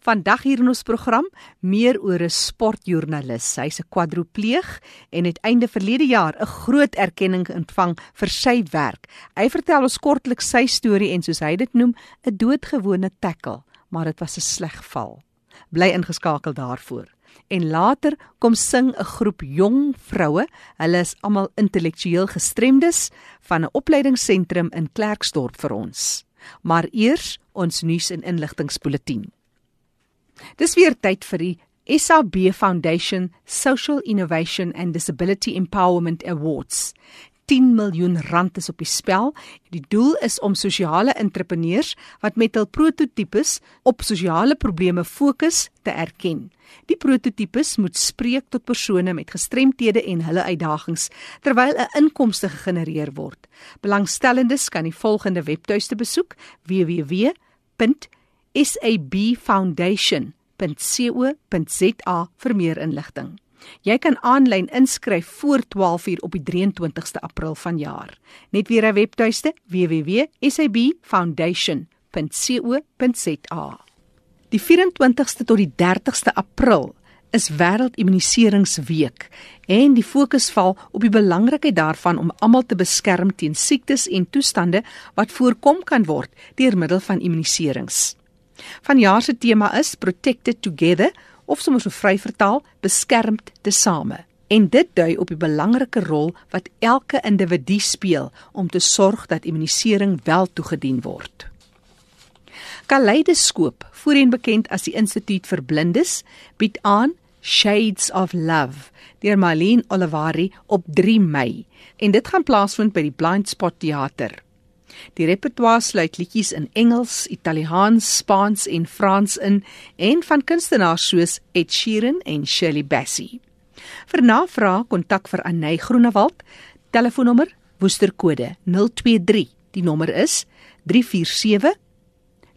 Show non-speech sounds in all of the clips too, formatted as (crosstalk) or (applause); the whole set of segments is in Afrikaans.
Vandag hier in ons program meer oor 'n sportjoernalis. Hy's 'n kwadropleeg en het einde verlede jaar 'n groot erkenning ontvang vir sy werk. Hy vertel ons kortliks sy storie en soos hy dit noem, 'n doodgewone tackle, maar dit was 'n sleg val. Bly ingeskakel daarvoor. En later kom sing 'n groep jong vroue. Hulle is almal intellektueel gestremdes van 'n opleidingsentrum in Klerksdorp vir ons. Maar eers ons nuus en inligtingspulsatie. Dis weer tyd vir die SAB Foundation Social Innovation and Disability Empowerment Awards. 10 miljoen rand is op die spel. Die doel is om sosiale entrepreneurs wat met hul prototipes op sosiale probleme fokus te erken. Die prototipes moet spreek tot persone met gestremthede en hulle uitdagings terwyl 'n inkomste gegenereer word. Belangstellendes kan die volgende webtuiste besoek: www.sabfoundation.co.za vir meer inligting. Jy kan aanlyn inskryf voor 12uur op die 23ste April vanjaar. Net weer 'n webtuiste: www.sabfoundation.co.za. Die 24ste tot die 30ste April is wêreldimmuniseringsweek en die fokus val op die belangrikheid daarvan om almal te beskerm teen siektes en toestande wat voorkom kan word deur middel van immuniserings. Vanjaar se tema is Protected Together of sommer so vry vertaal, beskermd te same. En dit dui op die belangrike rol wat elke individu speel om te sorg dat immunisering wel toegedien word. Kaleidoskoop, voorheen bekend as die Instituut vir Blindes, bied aan Shades of Love deur Marlene Olivari op 3 Mei en dit gaan plaasvind by die Blind Spot Theater. Die repertoire sluit liedjies in Engels, Italiaans, Spaans en Frans in en van kunstenaars soos Ed Sheeran en Shirley Bassey. Vir navraag kontak vir Anay Groenewald, telefoonnommer woesterkode 023. Die nommer is 347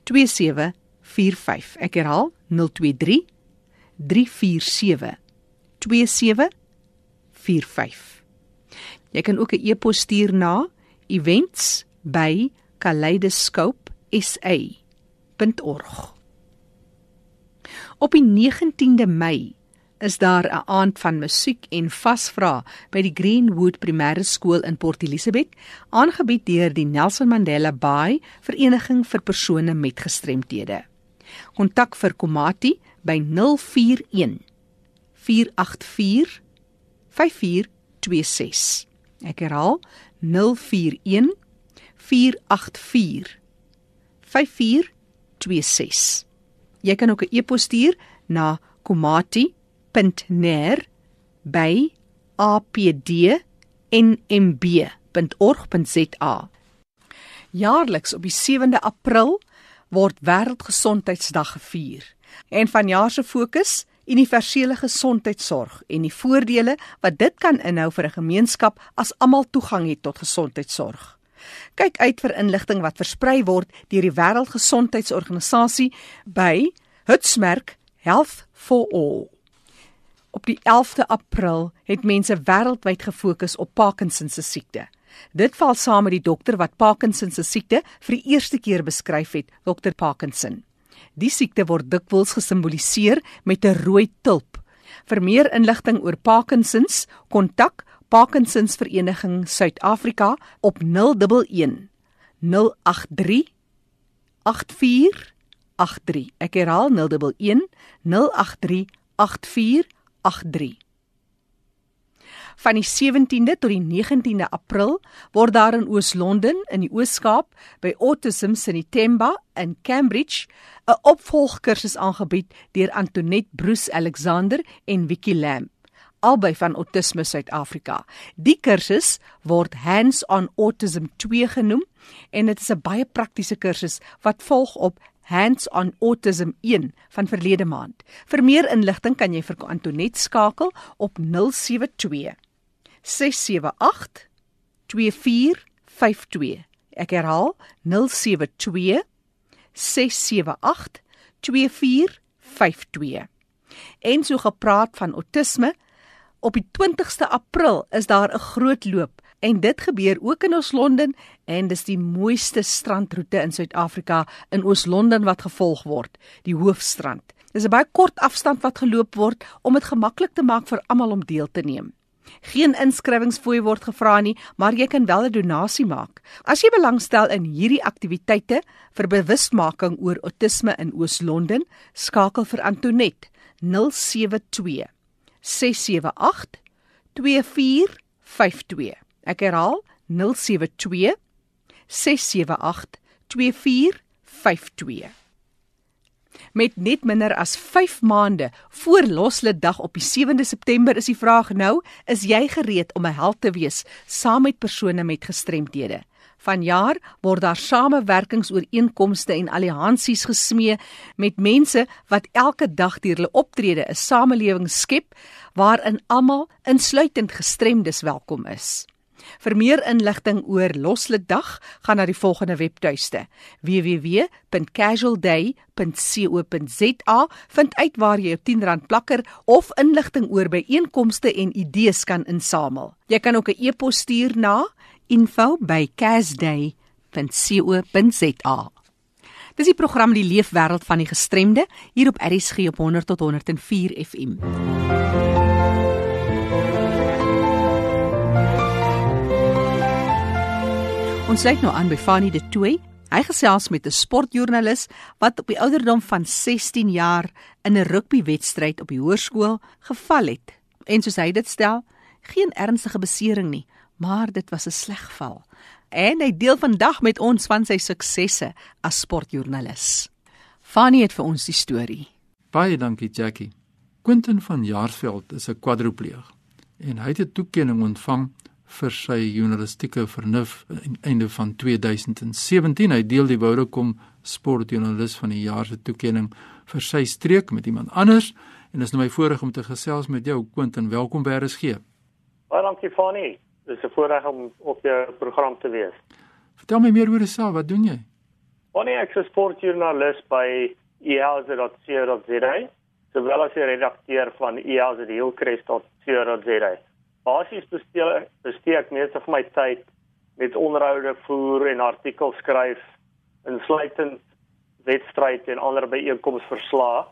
2745. Ek herhaal 023 347 2745. Jy kan ook 'n e-pos stuur na events by kaleidoscope.sa.org. Op die 19de Mei is daar 'n aand van musiek en vasvra by die Greenwood Primêre Skool in Port Elizabeth, aangebied deur die Nelson Mandela Bay Vereniging vir persone met gestremthede. Kontak vir Komati by 041 484 5426. Ek herhaal 041 484 5426. Jy kan ook 'n e-pos stuur na komati.ner@apdnmb.org.za. Jaarliks op die 7de April word Wêreldgesondheidsdag gevier. En vanjaar se fokus universele gesondheidsorg en die voordele wat dit kan inhou vir 'n gemeenskap as almal toegang het tot gesondheidsorg. Kyk uit vir inligting wat versprei word deur die Wêreldgesondheidsorganisasie by Hitsmerk Health for All. Op die 11de April het mense wêreldwyd gefokus op Parkinson se siekte. Dit val saam met die dokter wat Parkinson se siekte vir die eerste keer beskryf het, Dr Parkinson. Die siekte word dikwels gesimboliseer met 'n rooi tulp. Vir meer inligting oor Parkinsons, kontak Parkinsons Vereniging Suid-Afrika op 011 083 8483. Ek herhaal 011 083 8483. Van die 17de tot die 19de April word daar in Oos-London in die Oos-Kaap by Autism Sinitemba in Cambridge 'n opvolgkursus aangebied deur Antoinette Bruce Alexander en Vicky Lamb albei van Autisme Suid-Afrika. Die kursus word Hands on Autism 2 genoem en dit is 'n baie praktiese kursus wat volg op Hands on Autism 1 van verlede maand. Vir meer inligting kan jy vir Antoinette skakel op 072 678 2452. Ek herhaal 072 678 2452. En so gepraat van autisme, Op die 20ste April is daar 'n groot loop En dit gebeur ook in Oos-London en dis die mooiste strandroete in Suid-Afrika in Oos-London wat gevolg word, die Hoofstrand. Dis 'n baie kort afstand wat geloop word om dit gemaklik te maak vir almal om deel te neem. Geen inskrywingsfooi word gevra nie, maar jy kan wel 'n donasie maak. As jy belangstel in hierdie aktiwiteite vir bewustmaking oor outisme in Oos-London, skakel vir Antonet 072 678 2452. Ek herhaal 072 678 2452. Met net minder as 5 maande voor Loslitdag op die 7de September is die vraag nou, is jy gereed om 'n held te wees saam met persone met gestremthede? Vanjaar word daar samewerkingsooreenkomste en alliansies gesmee met mense wat elke dag deur hulle optrede 'n samelewing skep waarin almal insluitend gestremdes welkom is. Vir meer inligting oor Loslitdag, gaan na die volgende webtuiste: www.casualday.co.za. Vind uit waar jy jou R10 plakker of inligting oor byeenkomste en idees kan insamel. Jy kan ook 'n e-pos stuur na info@casday.co.za. Dis die program Die Leefwêreld van die Gestremde hier op RSG op 100 tot 104 FM. Ons sluit nou aan by Fanie De Tooy. Hy gesels met 'n sportjoernalis wat op die ouderdom van 16 jaar in 'n rugbywedstryd op die hoërskool geval het. En soos hy dit stel, geen ernstige besering nie, maar dit was 'n sleg val. En hy deel vandag met ons van sy suksesse as sportjoernalis. Fanie het vir ons die storie. Baie dankie Jackie. Quentin van Jaarsveld is 'n kwadropleeg en hy het 'n toekenning ontvang vir sy journalistieke vernuf einde van 2017. Hy deel die Woudekom sportjoernalis van die jaar se toekenning vir sy streek met iemand anders en dit is nou my voorreg om te gesels met jou Quentin. Welkom by RSG. Baie dankie Fanie. Dit is 'n voorreg om op jou program te wees. Vertel my meer oor jouself. Wat doen jy? Fanie, ek is sportjoernalis by ehouse.co.za, sowel as die redakteur van ehouse.co.za basies bestee bestee ek meeste van my tyd met onderhoude voer en artikels skryf insluitend wedstryd en ander byeenkomste verslae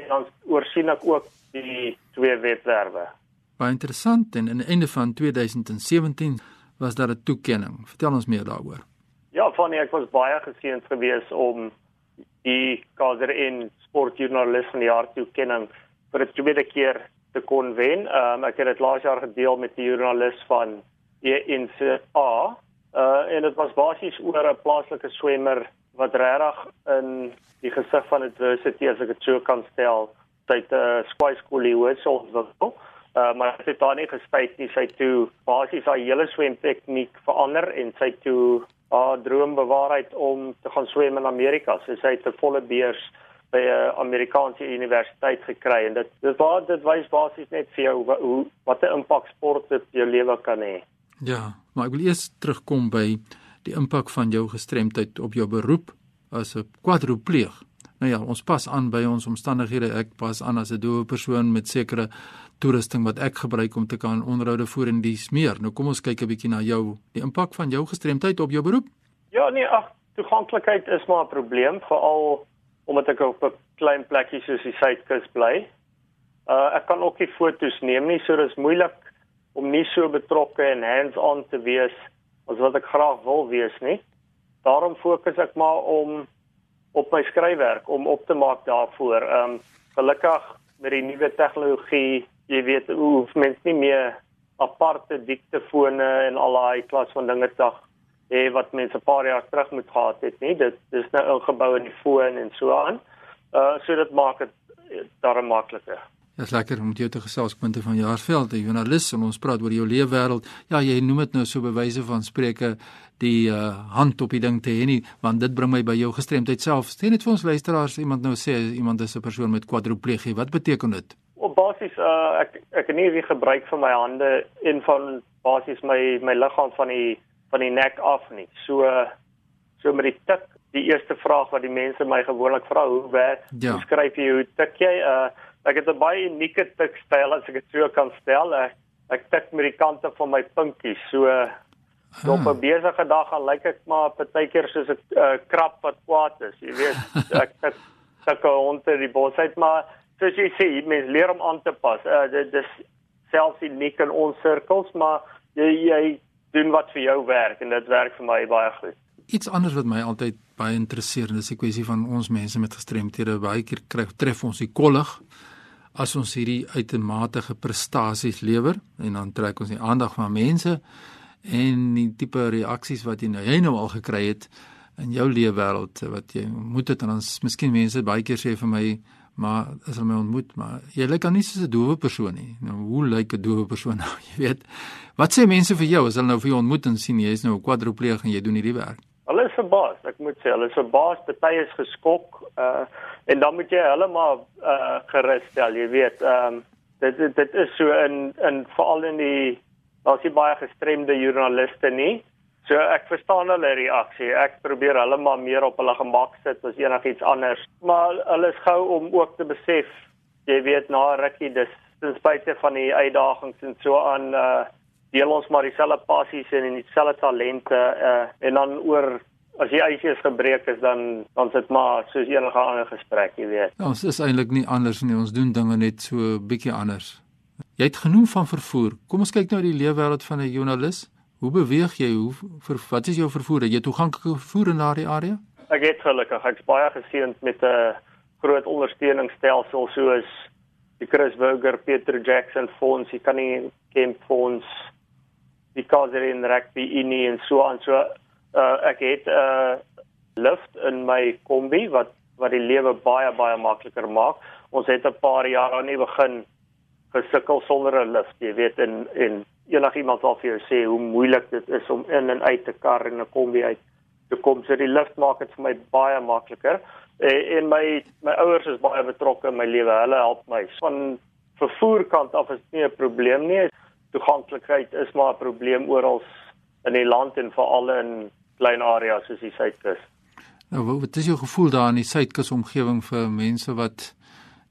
en dan oorsien ek ook die twee webwerwe. Baie interessant en aan die einde van 2017 was daar 'n toekenning. Vertel ons meer daaroor. Ja, van ek was baie geseënd geweest om die KZN sportjoernalis van die jaar toekenning vir die tweede keer te kon wen. Um, ek het dit laas jaar gedeel met die joernalis van ENCA. Uh en dit was basies oor 'n plaaslike swemmer wat regtig in die gesig van adversity as ek dit so kan stel, tyd 'n uh, squash skool hier was so so. Uh maar dit het daar nie gespyt nie. Sy toe basies haar hele swemtegniek verander en sy toe haar droom bewaarheid om te gaan swem in Amerika. So sy het 'n volle beurs by 'n Amerikaanse universiteit gekry en dit dit waar dit wys basies net vir jou hoe wat 'n impak sport op jou lewe kan hê. Ja, maar ek wil eers terugkom by die impak van jou gestremdheid op jou beroep as 'n kwadropleeg. Nou ja, ons pas aan by ons omstandighede. Ek pas aan as 'n doewe persoon met sekere toerusting wat ek gebruik om te kan onderhoude voer en dis meer. Nou kom ons kyk 'n bietjie na jou, die impak van jou gestremdheid op jou beroep. Ja, nee, ag, toeganklikheid is maar 'n probleem veral omdat ek op 'n klein plekkie soos die Suidkus bly. Uh ek kan ook nie foto's neem nie, so dis moeilik om nie so betrokke en hands-on te wees as wat ek graag wil wees nie. Daarom fokus ek maar om op my skryfwerk om op te maak daarvoor. Um gelukkig met die nuwe tegnologie, jy weet hoe mens nie meer aparte diktefone en al daai klas van dinge te hê wat mense 'n paar jaar terug moet gehad het, nie. Dit dis nou ingebou in die foon en so aan. Uh so dit maak dit eh, daarom makliker. Dit is lekker om jou te gesels punte van Jaarsveld, 'n joernalis en ons praat oor jou leefwêreld. Ja, jy noem dit nou so bewyse van spreuke die uh hand op die ding te hê nie, want dit bring my by jou gestremdheid self. Sien net vir ons luisteraars, iemand nou sê iemand is 'n persoon met kwadroplegie. Wat beteken dit? Op basis uh ek ek het nie die gebruik van my hande en van basies my my liggaam van die van die nek af nie. So so met die tik, die eerste vraag wat die mense my gewoonlik vra, hoe werk? Ja. Hoe skryf jy hoe tik jy? Uh ek het 'n baie unieke tikstyl as ek dit so kan stel. Ek, ek tik met die kante van my pinkie. So So op 'n ah. besige dag gaan lyk ek maar partykeer soos 'n uh, krap wat kwaad is, jy weet. (laughs) ek ek gaan onder die bos uit maar soos jy sê, mens leer om aan te pas. Uh, dit is selfs nie in ons sirkels, maar jy jy doen wat vir jou werk en dit werk vir my baie goed. Iets anders wat my altyd baie interesseer, dis die kwessie van ons mense met gestremthede. Baie keer kry tref ons die kollig as ons hierdie uitermate prestasies lewer en dan trek ons die aandag van mense en die tipe reaksies wat jy nou jy nou al gekry het in jou lewe wêreld wat jy moet dit en dan miskien mense baie keer sê vir my maar as hulle my ontmoet? Maar jy lyk aan nie soos 'n doewe persoon nie. Nou hoe lyk 'n doewe persoon nou (laughs) jy weet? Wat sê mense vir jou as hulle nou vir jou ontmoet en sien jy is nou 'n kwadropleeg en jy doen hierdie werk hulle is verbaas ek moet sê hulle is verbaas party is geskok uh, en dan moet jy hulle maar uh, gerus stel jy weet um, dit dit is so in in veral in die daar's nie baie gestremde joernaliste nie. So ek verstaan hulle reaksie. Ek probeer hulle maar meer op hulle gemak sit as enigiets anders. Maar hulle is gou om ook te besef, jy weet na rukkie dis ten spyte van die uitdagings en so aan uh deel ons maar dieselfde passies en dieselfde talente uh en dan oor as die ysjies gebreek is dan dan sit maar soos enige ander gesprek, jy weet. Ja, ons is eintlik nie anders nie. Ons doen dinge net so bietjie anders. Jy het genoem van vervoer. Kom ons kyk nou die leefwêreld van 'n joernalis. Hoe beweeg jy? Hoe vir, wat is jou vervoer? Jy toeganklike vervoer in daardie area? Ek het gelukkig ek's baie geseënd met 'n groot ondersteuningsstelsel soos die Chris Burger, Peter Jackson fonds, die kan nie Camp fonds, die Kaiser in rugby in en so aan so. Uh, ek het 'n uh, lift in my kombi wat wat die lewe baie baie makliker maak. Ons het 'n paar jaar aan nie begin gesukkel sonder 'n lift, jy weet en en enigiemand sal vir jou sê hoe moeilik dit is om in en uit te kar en 'n kombi uit te kom. So die lift maak dit vir my baie makliker. En, en my my ouers is baie betrokke in my lewe. Hulle help my. Van vervoerkant af is nie 'n probleem nie. Toeganklikheid is maar 'n probleem oral in die land en veral in klein areas soos die Suidkus. Nou, wat is jou gevoel daar in die Suidkus omgewing vir mense wat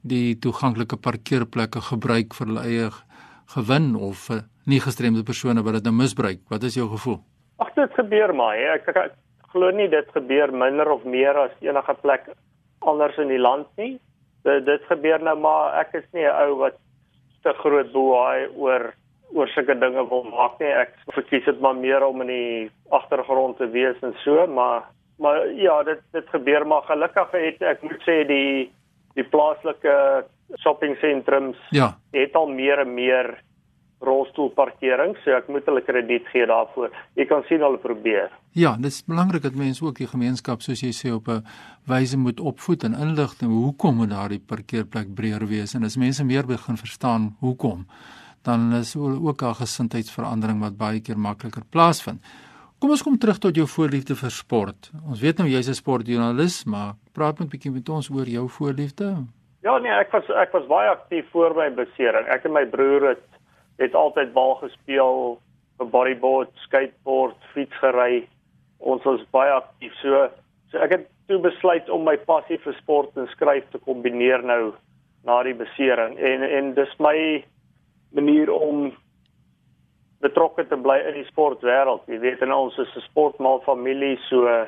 die toeganklike parkeerplekke gebruik vir hulle eie gewin of vir nie gestremde persone wat dit nou misbruik. Wat is jou gevoel? Ag dit gebeur maar, hè. Ek, ek, ek glo nie dit gebeur minder of meer as enige plek anders in die land nie. Dit, dit gebeur nou maar ek is nie 'n ou wat te groot boei oor oor sulke dinge wil maak nie. Ek verkies dit maar meer om in die agtergrond te wees en so, maar maar ja, dit dit gebeur maar gelukkig het ek moet sê die die plaaslike shoppingsentrums ja. het al meer en meer rolstoelparkering, so ek moet hulle krediet gee daarvoor. Jy kan sien hulle probeer. Ja, dit is belangrik dat mense ook die gemeenskap soos jy sê op 'n wyse moet opvoed en inlig oor hoekom moet daardie parkeerplek breër wees en as mense meer begin verstaan hoekom dan is ook 'n gesindheidsverandering wat baie keer makliker plaasvind. Kom ons kom terug tot jou voorliefde vir sport. Ons weet nou jy's 'n sportjoernalis, maar praat net 'n bietjie met ons oor jou voorliefde. Ja nee, ek was ek was baie aktief voor my besering. Ek en my broer het het altyd bal gespeel, vir bodyboard, skateboard, fietsgery. Ons was baie aktief. So so ek het toe besluit om my passie vir sport en skryf te kombineer nou na die besering. En en dis my manier om betrokke te bly in die sportwêreld. Jy weet en ons is 'n sportmal familie, so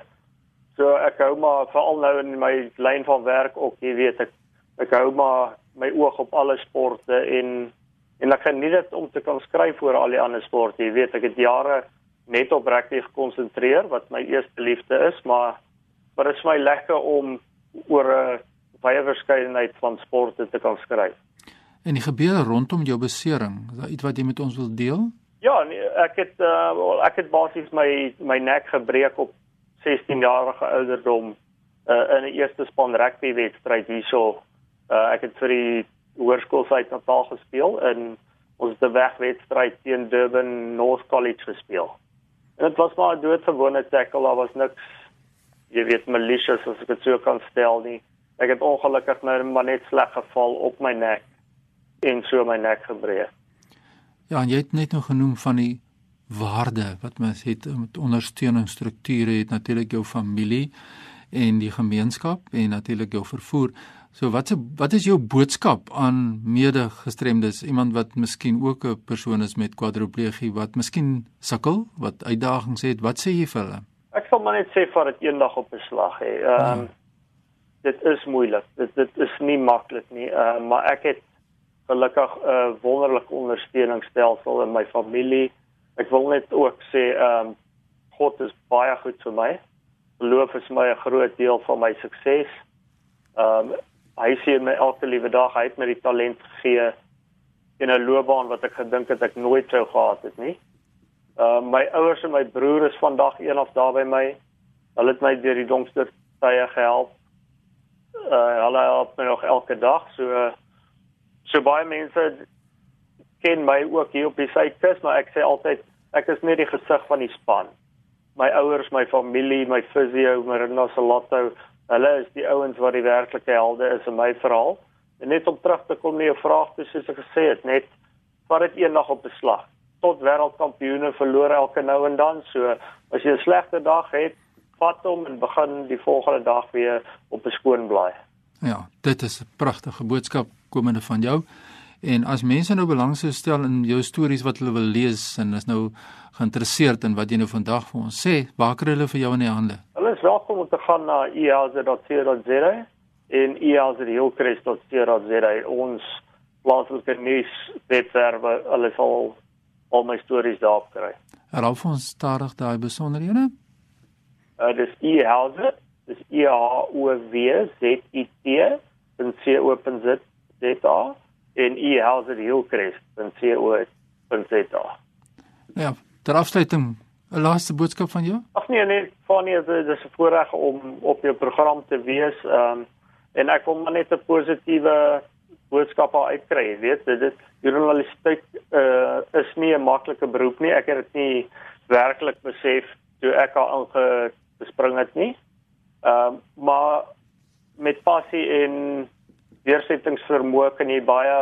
so ek hou maar veral nou in my lyn van werk ook, jy weet ek ek hou maar my oog op alle sporte en en ek geniet dit om te kan skryf oor al die ander sporte. Jy weet ek het jare net op rugby gekonsentreer wat my eerste liefde is, maar maar dit is my lekker om oor 'n baie verskeidenheid van sporte te kan skryf. En die gebeure rondom jou besering, is daar iets wat jy met ons wil deel? Ja, nee, ek het uh, ek het basies my my nek gebreek op 16 jarige ouderdom uh, in 'n eerste span rugby wedstryd hierso. Uh, ek het vir die hoërskool uit Natal gespeel in ons die wegwedstryd teen Durban North College gespeel. En dit was maar 'n doodgewone tackle, daar was niks jy weet malicious as ek dit sou kan stel nie. Ek het ongelukkig nou maar net sleg geval op my nek en so my nek gebreek. Ja, en jy het net nog genoem van die waarde wat mens het met ondersteuningsstrukture het natuurlik jou familie en die gemeenskap en natuurlik jou vervoer. So wat se wat is jou boodskap aan medegestremdes, iemand wat miskien ook 'n persoon is met kwadriplegie wat miskien sukkel, wat uitdagings het, wat sê jy vir hulle? Ek sal maar net sê vir dit eendag op beslag hê. Ehm um, dit is moeilik. Dit dit is nie maklik nie. Ehm uh, maar ek het gelukkig 'n uh, wonderlike ondersteuningsstelsel in my familie. Ek wil net ook sê ehm um, God is baie goed vir my. Geloof is my 'n groot deel van my sukses. Ehm um, hy sien my elke liewe dag. Hy het my die talent gegee in 'n loopbaan wat ek gedink het ek nooit sou gehad het nie. Ehm uh, my ouers en my broer is vandag een of daar by my. Hulle het my deur die donkerste tye gehelp. Uh, hulle help my nog elke dag. So so baie mense ken my ook hier op die suidkus, maar ek sê altyd ek is net die gesig van die span. My ouers, my familie, my fisio, my renosolotto, hulle is die ouens wat die werklike helde is in my verhaal. En net om terug te kom na jou vraag, soos ek gesê het, net vat dit eendag op beslag. Tot wêreldkampioene verloor elke nou en dan. So as jy 'n slegte dag het, vat hom en begin die volgende dag weer op 'n skoon blaai. Ja, dit is 'n pragtige boodskap komende van jou. En as mense nou belang sou stel in jou stories wat hulle wil lees en is nou geïnteresseerd in wat jy nou vandag vir ons sê, waar kry hulle vir jou in die hande? Hulle is welkom om te gaan na iaz.co.za en iaz.hilcrest.co.za ons plaaslike nuus webwerf hulle sal al my stories daar kry. Herhaal vir ons stadig daai besonderhede. Uh dis iaz, dis i a o w z i t .co.za en iaz.hilcrest.co.za. Ja, ter afsluiting 'n laaste boodskap van jou? Ag nee nee, van nie, dit is 'n voorreg om op jou program te wees. Ehm um, en ek wil maar net 'n positiewe boodskap uitkry, weet jy, dit journalistiek uh, is nie 'n maklike beroep nie. Ek het dit nie werklik besef toe ek al ingespring het nie. Ehm um, maar met passie en weersettingsvermoë kan jy baie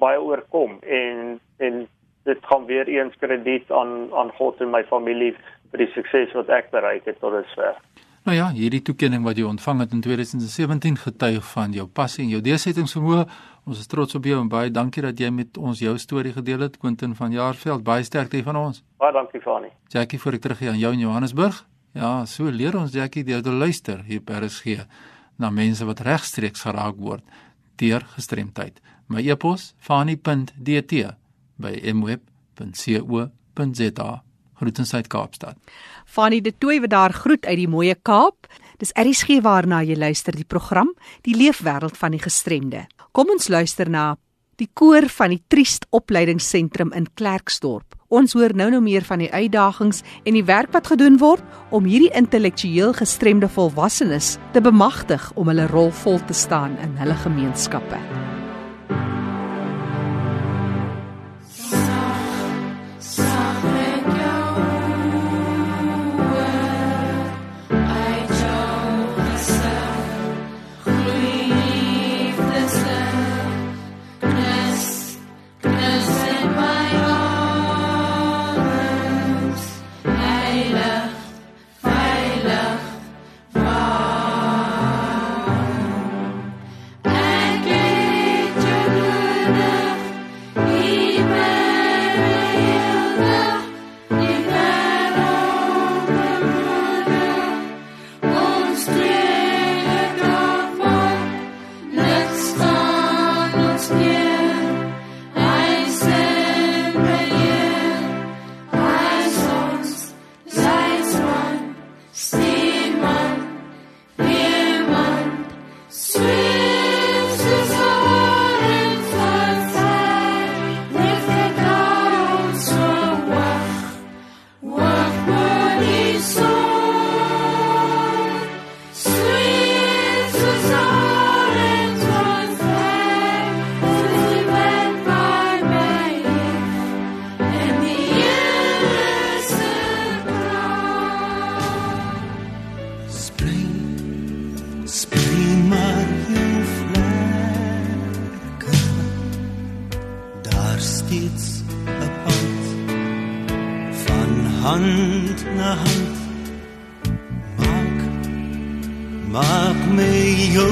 baie oorkom en en dit kom weer eens krediet aan aan God en my familie vir die sukses wat ek bereik het tot dusver. Nou ja, hierdie toekenning wat jy ontvang het in 2017 getuig van jou passie en jou deursettingsvermoë. Ons is trots op jou en baie dankie dat jy met ons jou storie gedeel het, Quentin van Jaarsveld. Baie sterkte van ons. Baie dankie, Fani. Jackie, voor ek teruggaan aan jou in Johannesburg. Ja, so leer ons Jackie deur te luister hier by RSG na mense wat regstreeks geraak word deur gestremdheid. My e-pos fani.dt by mweb.co.za. Groetens uit Kaapstad. Fanny de Tooi wat daar groet uit die mooie Kaap. Dis ERG waarna jy luister die program Die Leefwêreld van die Gestremde. Kom ons luister na die koor van die Triest Opleidingsentrum in Klerksdorp. Ons hoor nou nou meer van die uitdagings en die werk wat gedoen word om hierdie intellektueel gestremde volwassenes te bemagtig om hulle rol vol te staan in hulle gemeenskappe.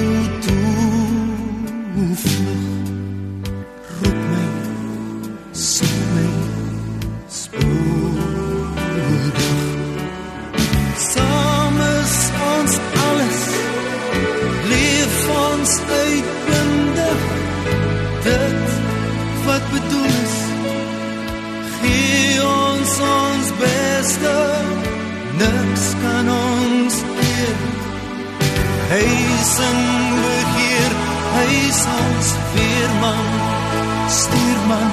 孤独。自 hy sing begeer hy is ons veerman stuurman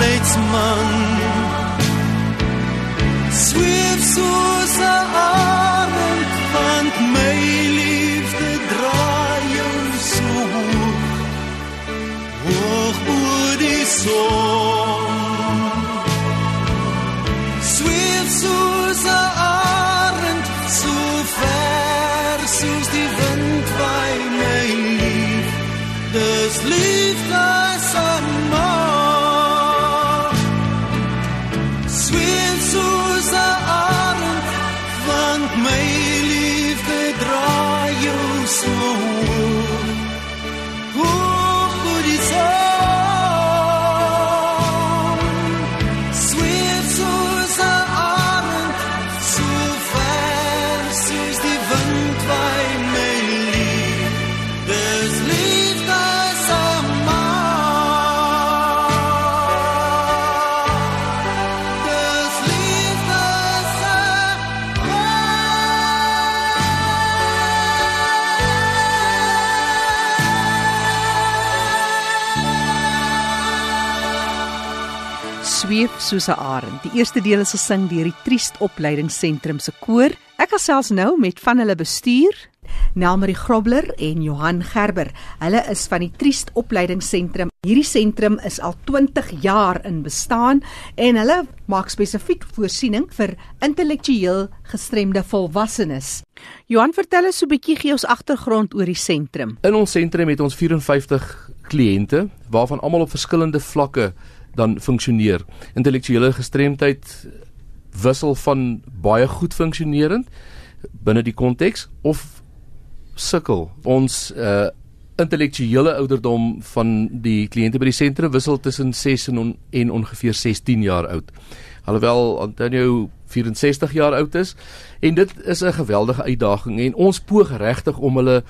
leidsman. Sweef soos 'n arend van my liefde draai jou so hoog hoog oor die son Sweef soos 'n arend. Die eerste deel is gesing deur die Triest Opleidingsentrum se koor. Ek gesels nou met van hulle bestuur, Nelmarie Grobler en Johan Gerber. Hulle is van die Triest Opleidingsentrum. Hierdie sentrum is al 20 jaar in bestaan en hulle maak spesifiek voorsiening vir intellektueel gestremde volwassenes. Johan, vertel ons 'n bietjie gee ons agtergrond oor die sentrum. In ons sentrum het ons 54 kliënte waarvan almal op verskillende vlakke dan funksioneer. Intellektuele gestremdheid wissel van baie goed funksionerend binne die konteks of sukkel. Ons uh intellektuele ouderdom van die kliënte by die sentrum wissel tussen 6 en, on, en ongeveer 16 jaar oud. Alhoewel Antonio 64 jaar oud is en dit is 'n geweldige uitdaging en ons poog regtig om hulle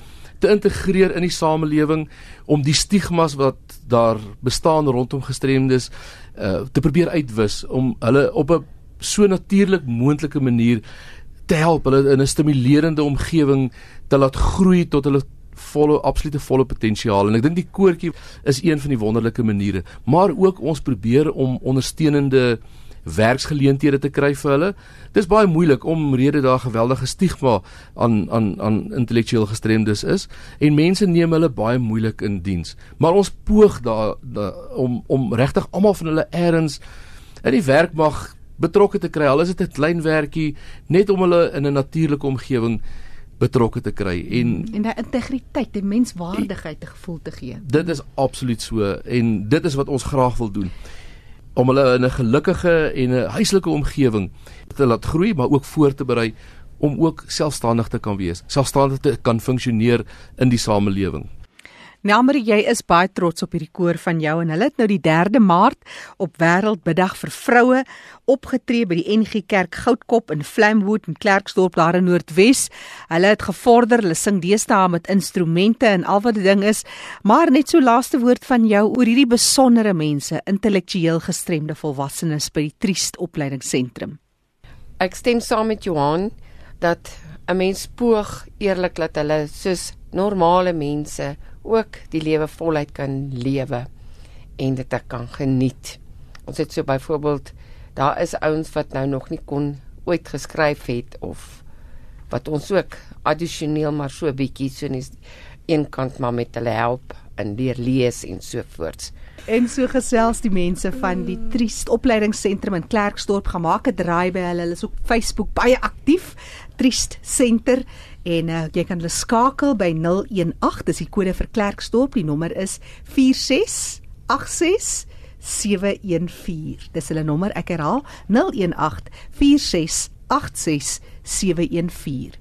te integreer in die samelewing om die stigmas wat daar bestaan rondom gestremdes uh, te probeer uitwis om hulle op 'n so natuurlik moontlike manier te help hulle in 'n stimulerende omgewing te laat groei tot hulle volle absolute volle potensiaal. En ek dink die koortjie is een van die wonderlike maniere. Maar ook ons probeer om ondersteunende werksgeleenthede te kry vir hulle. Dis baie moeilik om rede daar geweldige stigma aan aan aan intellektueel gestremdes is en mense neem hulle baie moeilik in diens. Maar ons poog daar da, om om regtig almal van hulle eers in die werk mag betrokke te kry. Al is dit 'n klein werkie net om hulle in 'n natuurlike omgewing betrokke te kry en En daai integriteit, die menswaardigheid te gevoel te gee. dit is absoluut so en dit is wat ons graag wil doen om hulle in 'n gelukkige en 'n huislike omgewing te laat groei maar ook voor te berei om ook selfstandig te kan wees, selfstandig te kan funksioneer in die samelewing. Nelmarie, jy is baie trots op hierdie koor van jou en hulle het nou die 3de Maart op Wêreldmiddag vir Vroue opgetree by die NG Kerk Goudkop in Flamwood in Klerksdorp daar in Noordwes. Hulle het gevorder, hulle sing deesdae met instrumente en al wat die ding is, maar net so laaste woord van jou oor hierdie besondere mense, intellektueel gestremde volwassenes by die Triest Opleidingsentrum. Ek stem saam met Johan dat 'n mens poog eerlik dat hulle soos normale mense ook die lewe voluit kan lewe en dit ek kan geniet. Ons het so byvoorbeeld daar is ouens wat nou nog nie kon ooit geskryf het of wat ons ook addisioneel maar so bietjie so net een kant maar met hulle help in leer lees en so voorts. En so gesels die mense van die Triest Opleidingsentrum in Klerksdorp gemaak 'n draai by hulle. Hulle is op Facebook baie aktief. Triest Center en uh, jy kan hulle skakel by 018 dis die kode vir Klerksdorp. Die nommer is 4686 714. Dis hulle nommer, ek herhaal 018 4686 714.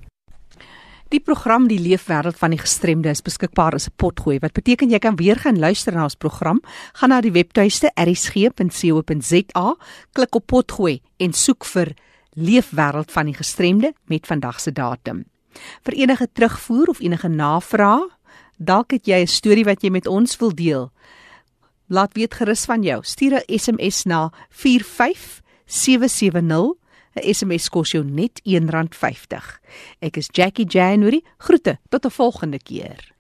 Die program Die Leefwêreld van die Gestremde is beskikbaar as 'n potgooi wat beteken jy kan weer gaan luister na ons program. Gaan na die webtuiste erisg.co.za, klik op potgooi en soek vir Leefwêreld van die Gestremde met vandag se datum. Vir enige terugvoer of enige navrae, dalk het jy 'n storie wat jy met ons wil deel. Laat weet gerus van jou. Stuur 'n SMS na 45770. 'n SMS kos jou net R1.50. Ek is Jackie January. Groete tot 'n volgende keer.